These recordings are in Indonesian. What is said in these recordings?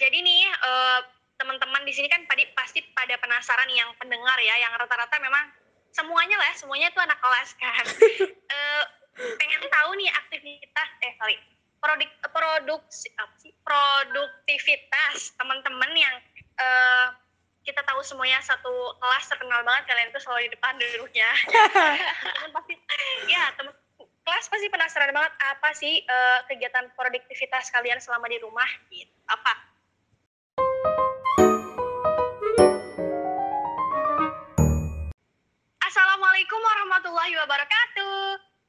jadi nih uh, teman-teman di sini kan tadi pasti pada penasaran yang pendengar ya, yang rata-rata memang semuanya lah, semuanya tuh anak kelas kan. uh, pengen tahu nih aktivitas, eh sorry, produk produksi apa sih produktivitas teman-teman yang uh, kita tahu semuanya satu kelas terkenal banget kalian tuh selalu di depan duduknya. Teman pasti ya teman kelas pasti penasaran banget apa sih uh, kegiatan produktivitas kalian selama di rumah gitu. Apa Assalamualaikum warahmatullahi wabarakatuh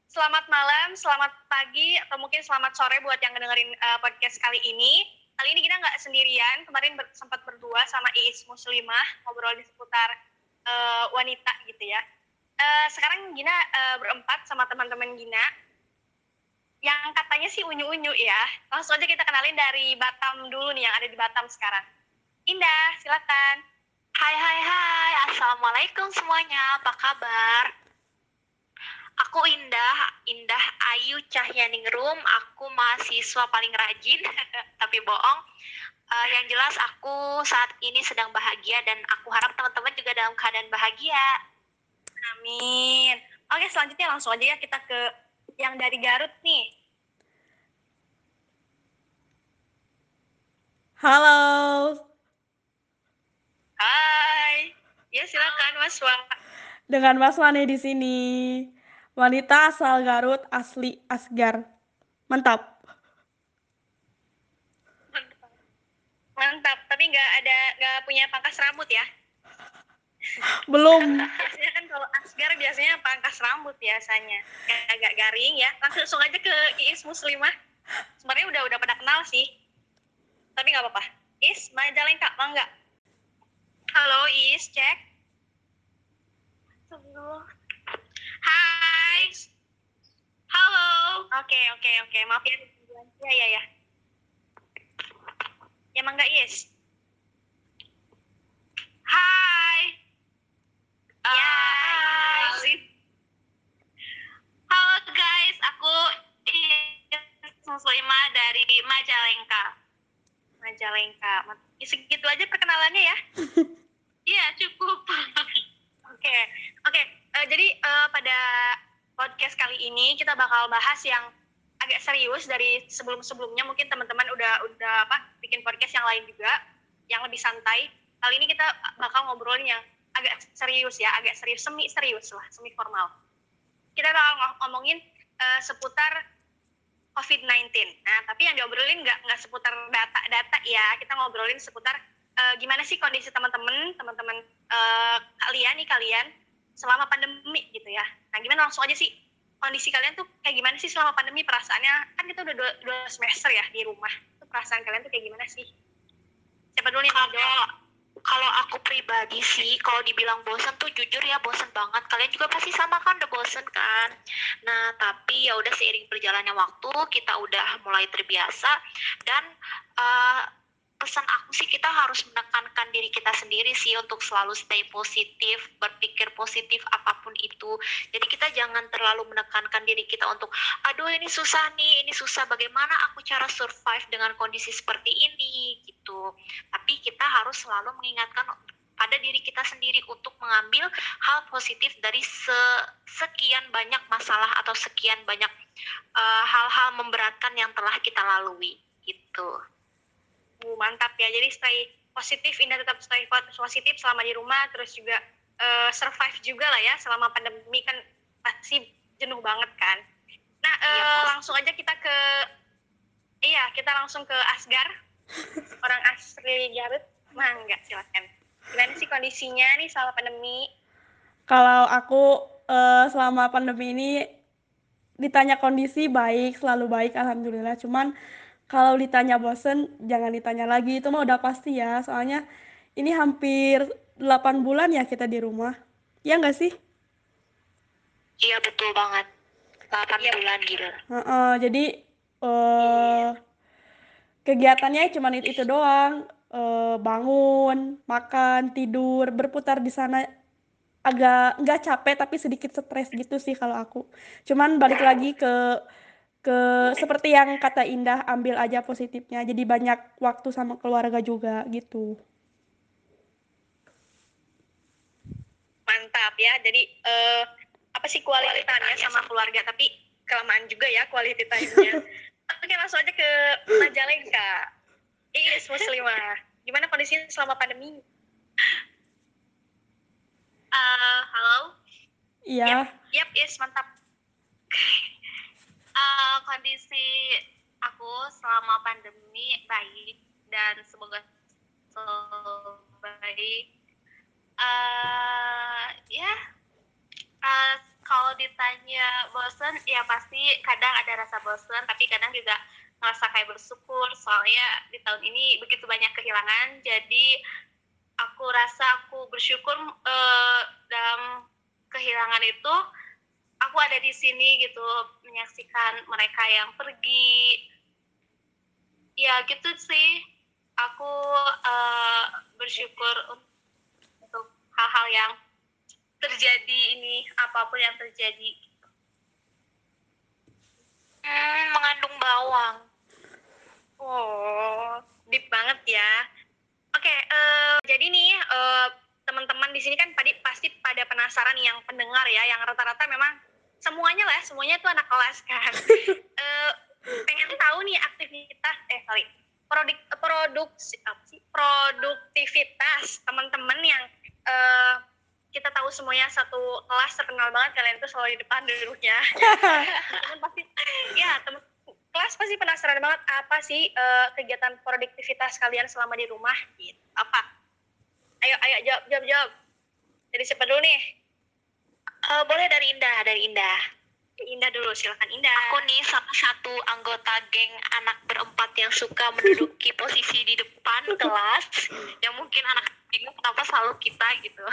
Selamat malam, selamat pagi, atau mungkin selamat sore buat yang ngedengerin uh, podcast kali ini. Kali ini kita nggak sendirian, kemarin ber sempat berdua sama Iis Muslimah, ngobrol di seputar uh, wanita gitu ya. Uh, sekarang Gina uh, berempat sama teman-teman Gina, yang katanya sih unyu-unyu ya. Langsung aja kita kenalin dari Batam dulu nih, yang ada di Batam sekarang. Indah, silakan. Hai hai hai, Assalamualaikum semuanya, apa kabar? Aku Indah, Indah Ayu Cahyaningrum. Aku mahasiswa paling rajin, tapi bohong. Uh, yang jelas aku saat ini sedang bahagia dan aku harap teman-teman juga dalam keadaan bahagia. Amin. Oke, selanjutnya langsung aja ya kita ke yang dari Garut nih. Halo. Hai. Ya silakan Mas Wan. Dengan Mas Wane di sini. Wanita asal Garut, asli Asgar. Mantap. Mantap. Mantap, tapi nggak ada nggak punya pangkas rambut ya? Belum. biasanya kan kalau Asgar biasanya pangkas rambut biasanya. Kayak agak garing ya. Langsung aja ke Iis Muslimah. Sebenarnya udah udah pada kenal sih. Tapi nggak apa-apa. Is, Majalengka, mangga. Halo Is, cek. Tunggu. Hai. Halo. Oke, oke, okay, oke. Okay. Maaf ya. Ya, ya, ya. Ya, Mangga Is. Hai. Ya, hai. Halo guys, aku Muslimah dari Majalengka. Majalengka. Ya, segitu aja perkenalannya ya. Iya, cukup. Oke, oke. Okay. Uh, jadi uh, pada podcast kali ini kita bakal bahas yang agak serius dari sebelum-sebelumnya. Mungkin teman-teman udah udah apa bikin podcast yang lain juga, yang lebih santai. Kali ini kita bakal ngobrolin yang agak serius ya, agak serius, semi serius lah, semi formal. Kita bakal ngomongin uh, seputar COVID-19. Nah, tapi yang diobrolin nggak nggak seputar data-data ya, kita ngobrolin seputar uh, gimana sih kondisi teman-teman, teman-teman uh, kalian nih kalian selama pandemi gitu ya. Nah, gimana langsung aja sih kondisi kalian tuh kayak gimana sih selama pandemi perasaannya? Kan kita udah dua, dua semester ya di rumah. Tuh perasaan kalian tuh kayak gimana sih? Siapa dulu nih yang Kalau aku pribadi sih, kalau dibilang bosan tuh jujur ya bosan banget. Kalian juga pasti sama kan, udah bosan kan. Nah, tapi ya udah seiring berjalannya waktu, kita udah mulai terbiasa dan uh, pesan aku sih kita harus menekankan diri kita sendiri sih untuk selalu stay positif, berpikir positif apa pun itu. Jadi kita jangan terlalu menekankan diri kita untuk aduh ini susah nih, ini susah bagaimana aku cara survive dengan kondisi seperti ini gitu. Tapi kita harus selalu mengingatkan pada diri kita sendiri untuk mengambil hal positif dari se sekian banyak masalah atau sekian banyak eh, hal-hal uh, memberatkan yang telah kita lalui gitu. Uh, mantap ya. Jadi stay positif, Indah tetap stay positif selama di rumah, terus juga uh, survive juga lah ya selama pandemi kan pasti jenuh banget kan. Nah, uh, iya, langsung aja kita ke iya, kita langsung ke Asgar. Orang asli Garut. Mangga, silakan. Gimana sih kondisinya nih selama pandemi? Kalau aku uh, selama pandemi ini ditanya kondisi baik, selalu baik alhamdulillah. Cuman kalau ditanya bosen, jangan ditanya lagi. Itu mah udah pasti ya. Soalnya ini hampir 8 bulan ya kita di rumah. Ya nggak sih? Iya betul banget. 8 ya. bulan gitu. Uh -uh, jadi uh, kegiatannya cuma itu, itu doang. Uh, bangun, makan, tidur, berputar di sana agak nggak capek tapi sedikit stres gitu sih kalau aku. Cuman balik lagi ke ke seperti yang kata Indah, ambil aja positifnya. Jadi banyak waktu sama keluarga juga gitu. Mantap ya. Jadi eh, apa sih quality time-nya sama keluarga tapi kelamaan juga ya quality time-nya. Oke, langsung aja ke Majalengka. Iis Muslimah. Gimana kondisinya selama pandemi? Eh, halo. Iya. Yap, Is, mantap. Eh, kondisi aku selama pandemi baik dan semoga selalu baik. Eh, ya, eh, kalau ditanya bosen, ya pasti kadang ada rasa bosen, tapi kadang juga ngerasa kayak bersyukur soalnya di tahun ini begitu banyak kehilangan, jadi aku rasa aku bersyukur eh, dalam kehilangan itu aku ada di sini gitu menyaksikan mereka yang pergi ya gitu sih aku eh, bersyukur untuk hal-hal yang terjadi ini apa pun yang terjadi Hmm, mengandung bawang. Oh, deep banget ya. Oke, eh, jadi nih eh, teman-teman di sini kan pasti pada penasaran yang pendengar ya, yang rata-rata memang semuanya lah, semuanya tuh anak kelas kan. Eh, pengen tahu nih aktivitas, eh sorry, produk sih? Produktivitas teman-teman yang eh, kita tahu semuanya satu kelas terkenal banget kalian tuh selalu di depan duduknya. teman pasti ya teman kelas pasti penasaran banget apa sih eh, kegiatan produktivitas kalian selama di rumah gitu. Apa? Ayo ayo jawab jawab jawab. Dari siapa dulu nih Eh, boleh dari Indah dari Indah Indah dulu silakan Indah aku nih salah satu anggota geng anak berempat yang suka menduduki posisi di depan kelas. Yang mungkin anak bingung kenapa selalu kita gitu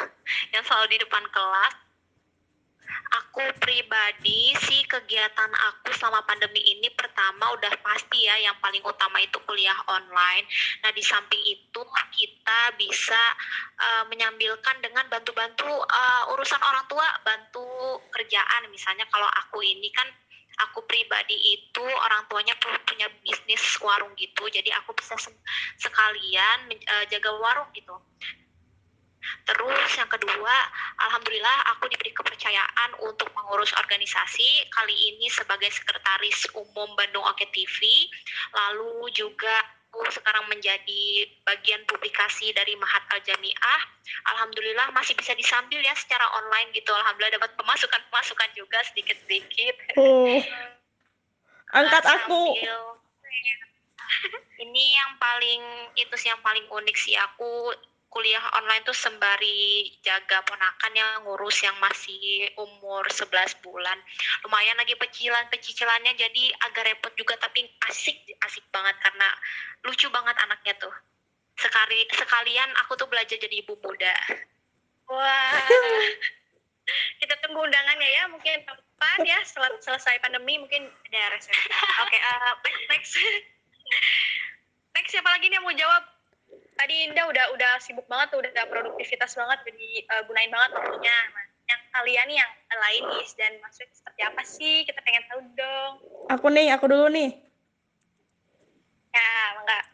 yang selalu di depan kelas aku pribadi sih kegiatan aku selama pandemi ini pertama udah pasti ya yang paling utama itu kuliah online. Nah di samping itu kita bisa uh, menyambilkan dengan bantu-bantu uh, urusan orang tua bantu kerjaan. Misalnya kalau aku ini kan aku pribadi itu orang tuanya pu- punya bisnis warung gitu. Jadi aku bisa se- sekalian eh, jaga warung gitu terus yang kedua alhamdulillah aku diberi kepercayaan untuk mengurus organisasi kali ini sebagai sekretaris umum Bandung Oke TV lalu juga aku sekarang menjadi bagian publikasi dari Mahat Al Jamiah. Alhamdulillah masih bisa disambil ya secara online gitu. Alhamdulillah dapat pemasukan pemasukan juga sedikit sedikit Oh. Angkat Nah, aku. sambil- ini yang paling itu sih yang paling unik sih. Aku kuliah online tuh sembari jaga ponakan yang ngurus yang masih umur 11 bulan. Lumayan lagi pecilan pecicilannya jadi agak repot juga tapi asik asik banget karena lucu banget anaknya tuh. Sekali sekalian aku tuh belajar jadi ibu muda. Wah. Kita tunggu undangannya ya mungkin kapan ya setelah selesai pandemi mungkin ada resepsi. Oke eh, next next. Next siapa lagi nih yang mau jawab tadi Indah udah udah sibuk banget tuh udah produktivitas banget udah digunain banget waktunya Nah, yang kalian nih yang lain nih dan maksudnya seperti apa sih kita pengen tahu dong Aku nih, aku dulu nih. ya enggak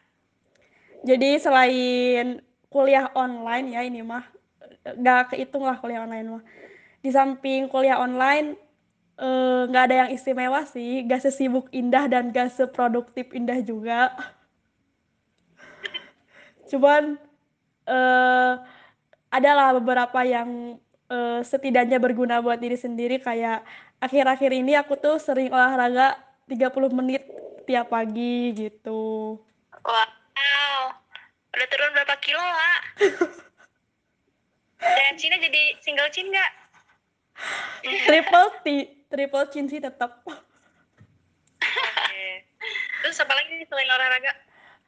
Jadi selain kuliah online ya ini mah nggak kehitung lah kuliah online mah. Di samping kuliah online eh, nggak ada yang istimewa sih, gak sesibuk Indah dan gak seproduktif Indah juga. Cuman eh adalah beberapa yang eh, setidaknya berguna buat diri sendiri. Kayak akhir-akhir ini aku tuh sering olahraga 30 menit tiap pagi gitu. wow. Udah turun berapa kilo lah dan Cina jadi single Cin nggak? Triple T, triple chin sih tetap. Terus apa lagi selain olahraga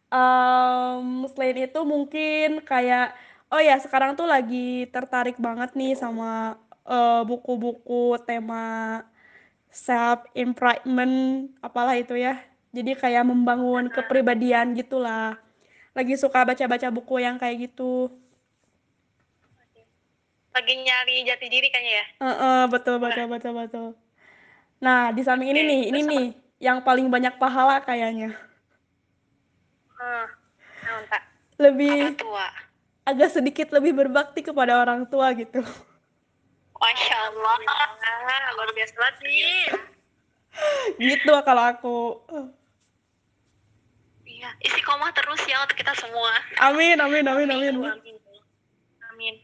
Em, selain itu mungkin kayak oh ya sekarang tuh lagi tertarik banget nih sama eh, buku-buku tema self improvement apalah itu ya. Jadi kayak membangun kepribadian gitulah. Lagi suka baca-baca buku yang kayak gitu. lagi nyari jati diri kayaknya ya Heeh, betul betul betul betul. Nah, di samping ini nih, ini nih yang paling banyak pahala kayaknya. Apa Lebih tua? agak sedikit lebih berbakti kepada orang tua gitu. Masya Allah. Ah, luar biasa banget nih. Gitu kalau aku. Iya, istiqomah terus ya untuk kita semua. Amin, amin, amin, amin. Amin. Amin.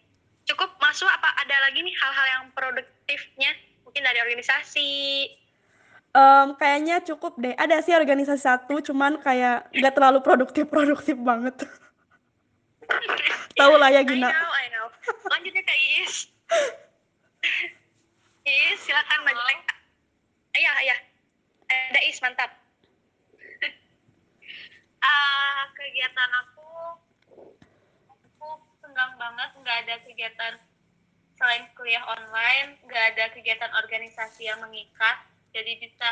Cukup masuk apa ada lagi nih hal-hal yang produktifnya? Mungkin dari organisasi. Em, kayaknya cukup deh. Ada sih organisasi satu, cuman kayak nggak terlalu produktif-produktif banget. Tahu lah ya I Gina. know, I know. Lanjutnya ke Iis. Iis, silakan maju. Iya, iya. Ada Iis, mantap. Ah, kegiatan aku aku senang banget nggak ada kegiatan selain kuliah online nggak ada kegiatan organisasi yang mengikat jadi bisa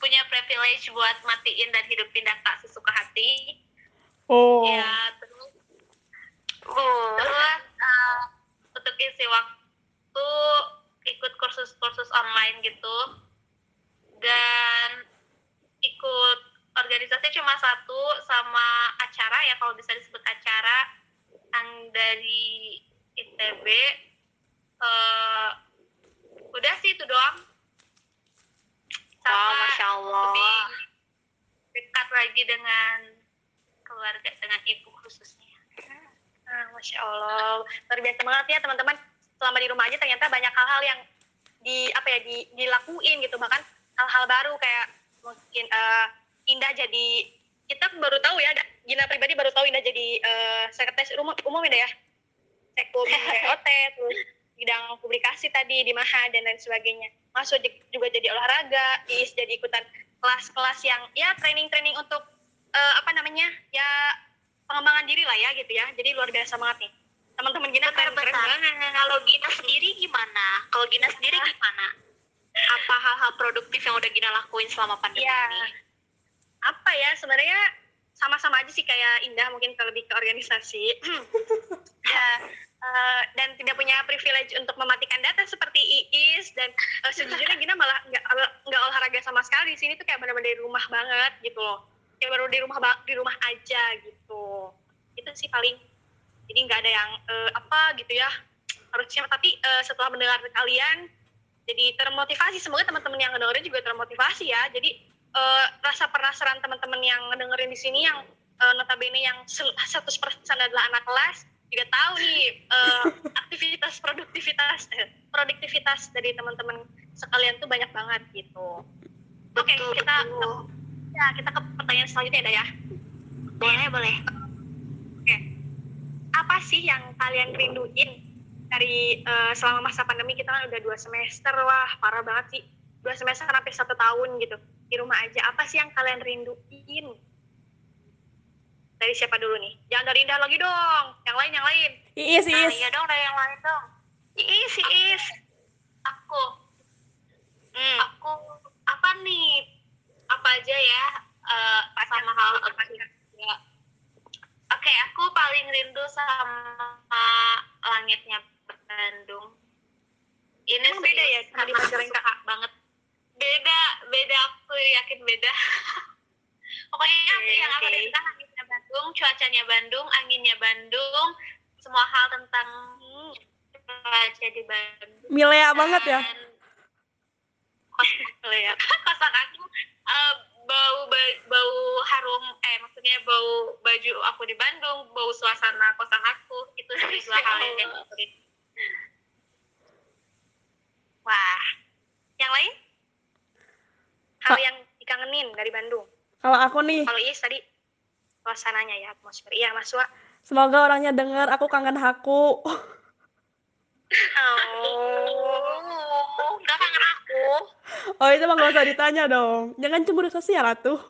punya privilege buat matiin dan hidupin data sesuka hati. Oh, ya terus terus ah, untuk isi waktu ikut kursus-kursus online gitu. Dan ikut organisasi cuma satu sama acara ya kalau bisa disebut acara yang dari ITB eh, udah sih itu doang sama Masya Allah. lebih dekat lagi dengan keluarga dengan ibu khususnya Ah, Masya Allah. Luar biasa banget ya teman-teman. Selama di rumah aja ternyata banyak hal-hal yang di apa ya di, dilakuin gitu bahkan hal-hal baru kayak mungkin eh, Indah jadi kita baru tahu ya Gina pribadi baru tahu Indah jadi eh, sekretaris umum umum Indah ya sekum BOT terus bidang publikasi tadi di Maha dan lain sebagainya masuk di- juga jadi olahraga Iis jadi ikutan kelas-kelas yang ya training-training untuk eh, apa namanya ya pengembangan diri lah ya gitu ya jadi luar biasa banget nih teman-teman Gina keren banget Kalau Gina sendiri gimana? Kalau Gina sendiri gimana? Apa hal-hal produktif yang udah Gina lakuin selama pandemi Iya. ini? apa ya sebenarnya sama-sama aja sih kayak Indah mungkin kalau lebih ke organisasi ya eh, dan tidak punya privilege untuk mematikan data seperti Iis dan eh, sejujurnya Gina malah nggak nggak olahraga sama sekali di sini tuh kayak benar-benar di rumah banget gitu loh. Kayak baru di rumah di rumah aja gitu. Itu sih paling. Jadi nggak ada yang eh, apa gitu ya harusnya. Tapi eh, setelah mendengar kalian jadi termotivasi. Semoga teman-teman yang ngedengerin juga termotivasi ya. Jadi eh, rasa penasaran teman-teman yang ngedengerin di sini yang eh, notabene yang sel- 100% adalah anak kelas juga tahu nih eh, aktivitas produktivitas eh, produktivitas dari teman-teman sekalian tuh banyak banget gitu. Oke, Betul, kita betul. ya kita ke pertanyaan selanjutnya ada ya. Boleh, boleh. Oke. Apa sih yang kalian rinduin dari eh, selama masa pandemi kita kan udah dua semester wah parah banget sih dua semester hampir satu tahun gitu di rumah aja apa sih yang kalian rinduin dari siapa dulu nih jangan dari Indah lagi dong yang lain yang lain Iis, Nah, Iis. iya dong, dari yang lain dong. Iis Iis Aku, hmm. aku apa nih? Apa aja ya? eh, sama hal ya. Oke, aku paling rindu sama langitnya Bandung. Ini Emang beda ya sama Majalengka? suka banget. Beda, beda aku yakin beda. Pokoknya Oke, yang aku oke. rindu langitnya Bandung, cuacanya Bandung, anginnya Bandung, semua hal tentang cuaca di Bandung. Milea banget ya. Dan kosan, kosan aku eh, bau ba- bau harum eh maksudnya bau baju aku di Bandung bau suasana kosan aku itu dua hal yang rindu. wah yang lain hal yang dikangenin dari Bandung Kalau aku nih, kalau Iis tadi suasananya ya atmosfer iya Mas Wa semoga orangnya denger aku kangen Haku. Oh, nggak kangen aku. Oh, itu mah gak usah ditanya dong. Jangan cemburu sosial atuh.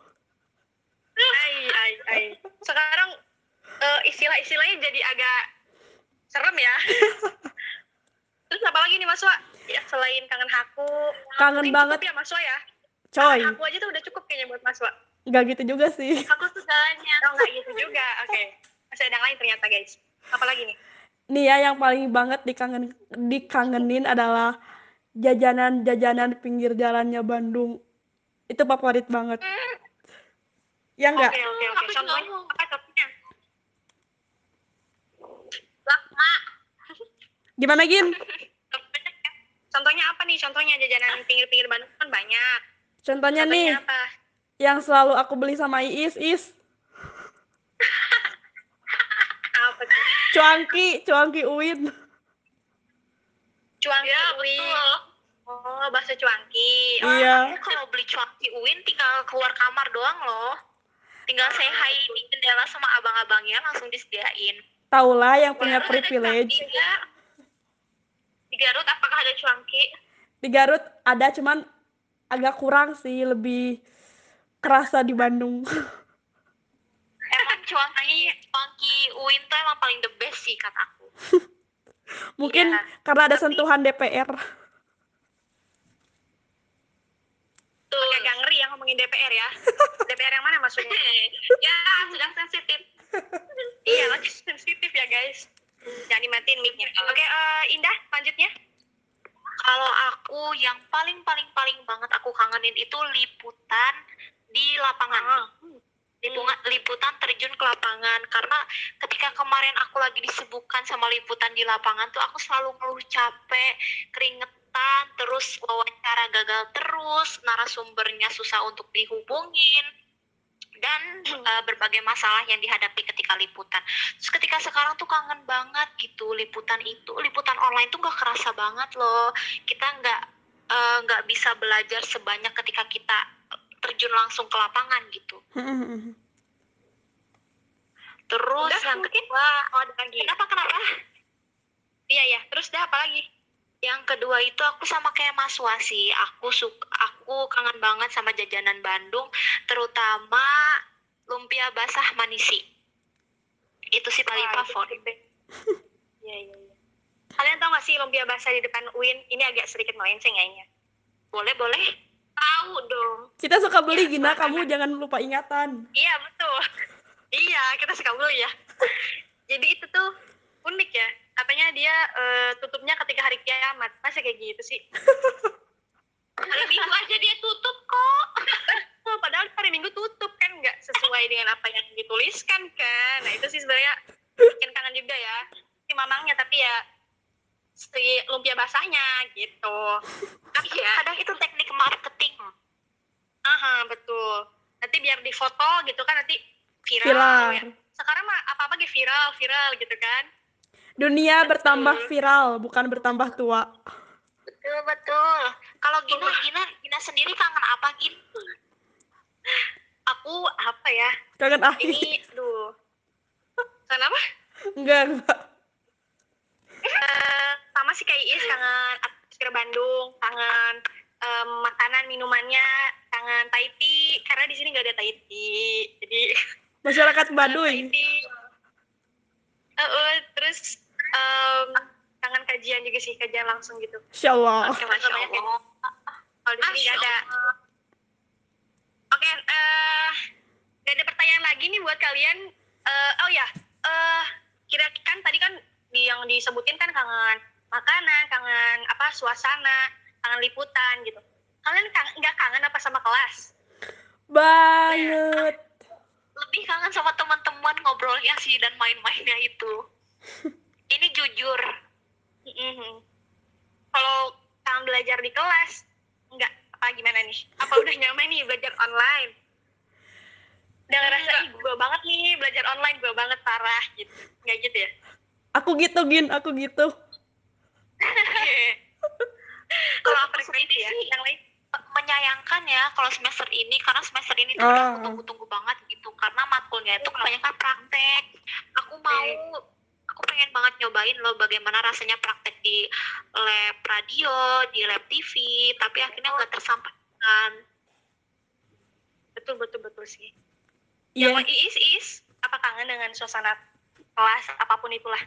ai ai ai sekarang eh, istilah-istilahnya jadi agak serem ya terus apa lagi nih Mas Wa ya selain kangen Haku Kangen banget, ya Mas Wa ya coy. Haku aja tuh udah cukup kayaknya buat Mas Wa Gak gitu juga sih. Aku segalanya. oh nggak gitu juga oke masih ada yang lain ternyata guys apa lagi nih Nih ya yang paling banget dikangen dikangenin adalah jajanan-jajanan pinggir jalannya Bandung. Itu favorit banget. Ya enggak? Oke oke oke. Contohnya apa contohnya? Lakma. Gimana Gin? Contohnya, apa nih? Contohnya jajanan pinggir-pinggir Bandung kan banyak. Contohnya nih, Contohnya apa? Yang selalu aku beli sama Iis, Is. Apa tuh? Cuangki, cuangki uin. Cuangki Ya, betul. Oh, bakso cuangki. Oh, Iya. Aku kalau beli cuanki Uin tinggal keluar kamar doang loh. Tinggal say hi di jendela sama abang-abangnya langsung disediain. Taulah yang punya Garut privilege. nggak? Di Garut apakah ada cuanki? Di Garut ada cuman agak kurang sih, lebih kerasa di Bandung. Emang cuanki, cuanki Uin tuh emang paling the best sih kataku. Mungkin Iya, karena ada sentuhan DPR. Tuh. Agak ngeri ya ngomongin DPR ya. DPR yang mana maksudnya? ya, sudah sensitif. iya, lagi sensitif ya guys. Jangan dimatiin mic-nya. Oke, eh, Indah, lanjutnya. Kalau aku yang paling paling paling banget aku kangenin itu liputan di lapangan. Lipungan, liputan terjun ke lapangan karena ketika kemarin aku lagi disibukkan sama liputan di lapangan tuh aku selalu ngeluh capek, keringetan, terus wawancara gagal terus, narasumbernya susah untuk dihubungin dan eh, berbagai masalah yang dihadapi ketika liputan. Terus ketika sekarang tuh kangen banget gitu liputan itu, liputan online tuh gak kerasa banget loh. Kita nggak eh, nggak bisa belajar sebanyak ketika kita terjun langsung ke lapangan gitu. Terus Udah, yang mungkin? kedua, Oh, ada lagi. kenapa kenapa? Iya, ya. Terus dah apa lagi? Yang kedua itu aku sama kayak Mas Wasi, aku suka aku kangen banget sama jajanan Bandung, terutama lumpia basah manisi. Itu sih paling itu favorit. Iya, iya, iya. Kalian tau gak sih lumpia basah di depan UIN? Ini agak sedikit melenceng kayaknya. Boleh boleh. Tahu dong. Kita suka beli Iya, Gina, kamu jangan lupa ingatan. Iya, betul. iya, kita suka beli ya. Jadi itu tuh unik ya. Katanya dia eh, tutupnya ketika hari kiamat. Masa kayak gitu sih? Hari Minggu aja dia tutup kok. Oh, padahal hari Minggu tutup kan nggak sesuai dengan apa yang dituliskan kan. Nah itu sih sebenarnya bikin kangen juga ya. Si mamangnya tapi ya si lumpia basahnya gitu. Iya. Kadang itu teknik marketing. Aha betul. Nanti biar difoto gitu kan nanti viral. Viral. Ya. Sekarang mah apa-apa kayak viral, viral gitu kan. Dunia bertambah viral, bukan bertambah tua. Betul betul. Kalau Gina Gina Gina sendiri kangen apa Gin? Aku apa ya? Kangen akhir. Ini, aduh. Kenapa? Enggak, enggak. Sama sih kayak Is kangen atmosfer Bandung, kangen em, makanan minumannya, kangen Thai tea karena di sini nggak ada Thai tea. Jadi Masyarakat Baduy. tea. Eh, eh, terus em, kangen kajian juga sih, kajian langsung gitu. Insya Allah. Oke, Masya Allah. Kalau di sini nggak ada. Oke, eh nggak ada pertanyaan lagi nih buat kalian. Eh, oh ya, eh kira kan tadi kan di yang disebutin kan kangen makanan, kangen apa suasana, kangen liputan gitu. Kalian kang- nggak kangen apa sama kelas? Banget. Lebih kangen sama teman-teman ngobrolnya sih dan main-mainnya itu. Ini jujur. Mhm. Kalau kangen belajar di kelas, nggak apa gimana nih? Apa udah nyaman nih belajar online? Udah ngerasa ih gue banget nih belajar online gue banget parah gitu, nggak gitu ya? Aku gitu, Gin. Aku gitu. Kalau aku sendiri ya, sih yang lain menyayangkan ya kalau semester ini karena semester ini tuh Oh. udah aku tunggu-tunggu banget gitu karena matkulnya itu kebanyakan praktek. Aku mau aku pengen banget nyobain loh bagaimana rasanya praktek di lab radio, di lab TV, tapi akhirnya nggak tersampaikan. betul betul betul sih. Iya. Yang Iis, Iis, apa kangen dengan suasana kelas apa pun itulah?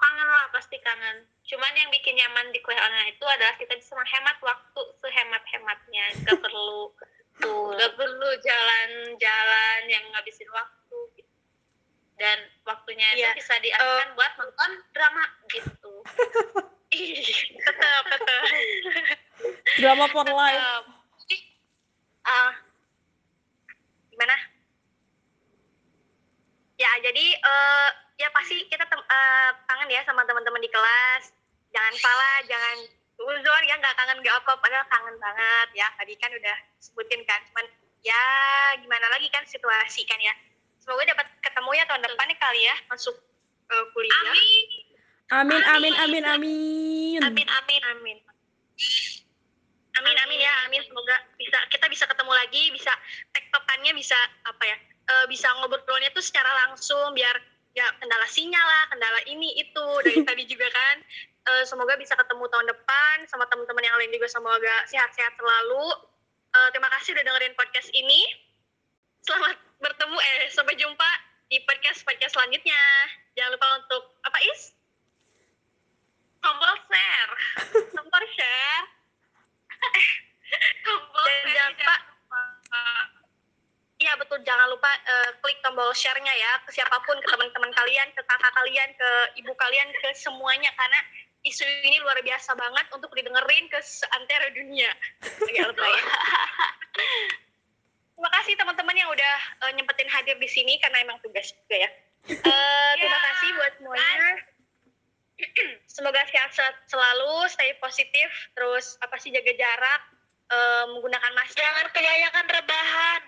Kangen lah pasti kangen. Cuman yang bikin nyaman di kuliah online itu adalah kita bisa menghemat waktu sehemat-hematnya. Gak perlu tuh, gak perlu jalan-jalan yang ngabisin waktu. gitu. Dan waktunya Iya. itu bisa dialihkan buat nonton drama gitu. Tetap, tetap. Drama for life. Tetep. jadi eh, ya pasti kita tem- eh, kangen ya sama teman-teman di kelas. Jangan salah, jangan uzon ya nggak kangen nggak apa, padahal kangen banget ya. Tadi kan udah sebutin kan, cuman ya gimana lagi kan situasi kan ya. Semoga dapat ketemu ya tahun depan nih kali ya masuk eh, kuliah. Amin. Amin, amin, amin, amin. Amin amin. Amin. Amin amin ya amin semoga bisa kita bisa ketemu lagi bisa tektokannya bisa apa ya eh, bisa ngobrolnya tuh secara langsung biar ya kendala sinyal lah kendala ini itu dari tadi juga kan. Eh, semoga bisa ketemu tahun depan sama teman-teman yang lain juga semoga sehat-sehat selalu. Eh, terima kasih udah dengerin podcast ini. Selamat bertemu eh sampai jumpa di podcast podcast selanjutnya. Jangan lupa untuk apa is? Tombol share. Tombol share. Tombol Dan share jangan lupa. Iya betul, jangan lupa eh, klik tombol share-nya ya ke siapa pun, ke teman-teman kalian, ke kakak kalian, ke ibu kalian, ke semuanya karena isu ini luar biasa banget untuk didengerin ke seantero dunia. Lebay. Terima kasih teman-teman yang udah eh, nyempetin hadir di sini karena emang tugas juga ya. Eh, terima Ya. kasih buat semuanya. Semoga sehat selalu, stay positif, terus apa sih jaga jarak, eh, menggunakan masker, Jangan kebanyakan rebahan.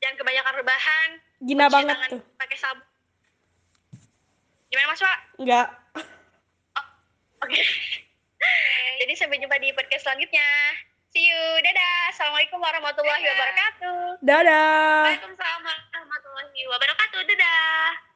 Jangan kebanyakan rebahan, Gina cuci banget tangan tuh. pakai sabun. Gimana Mas Wak? Enggak. Oke. Jadi sampai jumpa di podcast selanjutnya. See you. Dadah. Assalamualaikum warahmatullahi Dadah. wabarakatuh. Dadah. Waalaikumsalam warahmatullahi wabarakatuh. Dadah.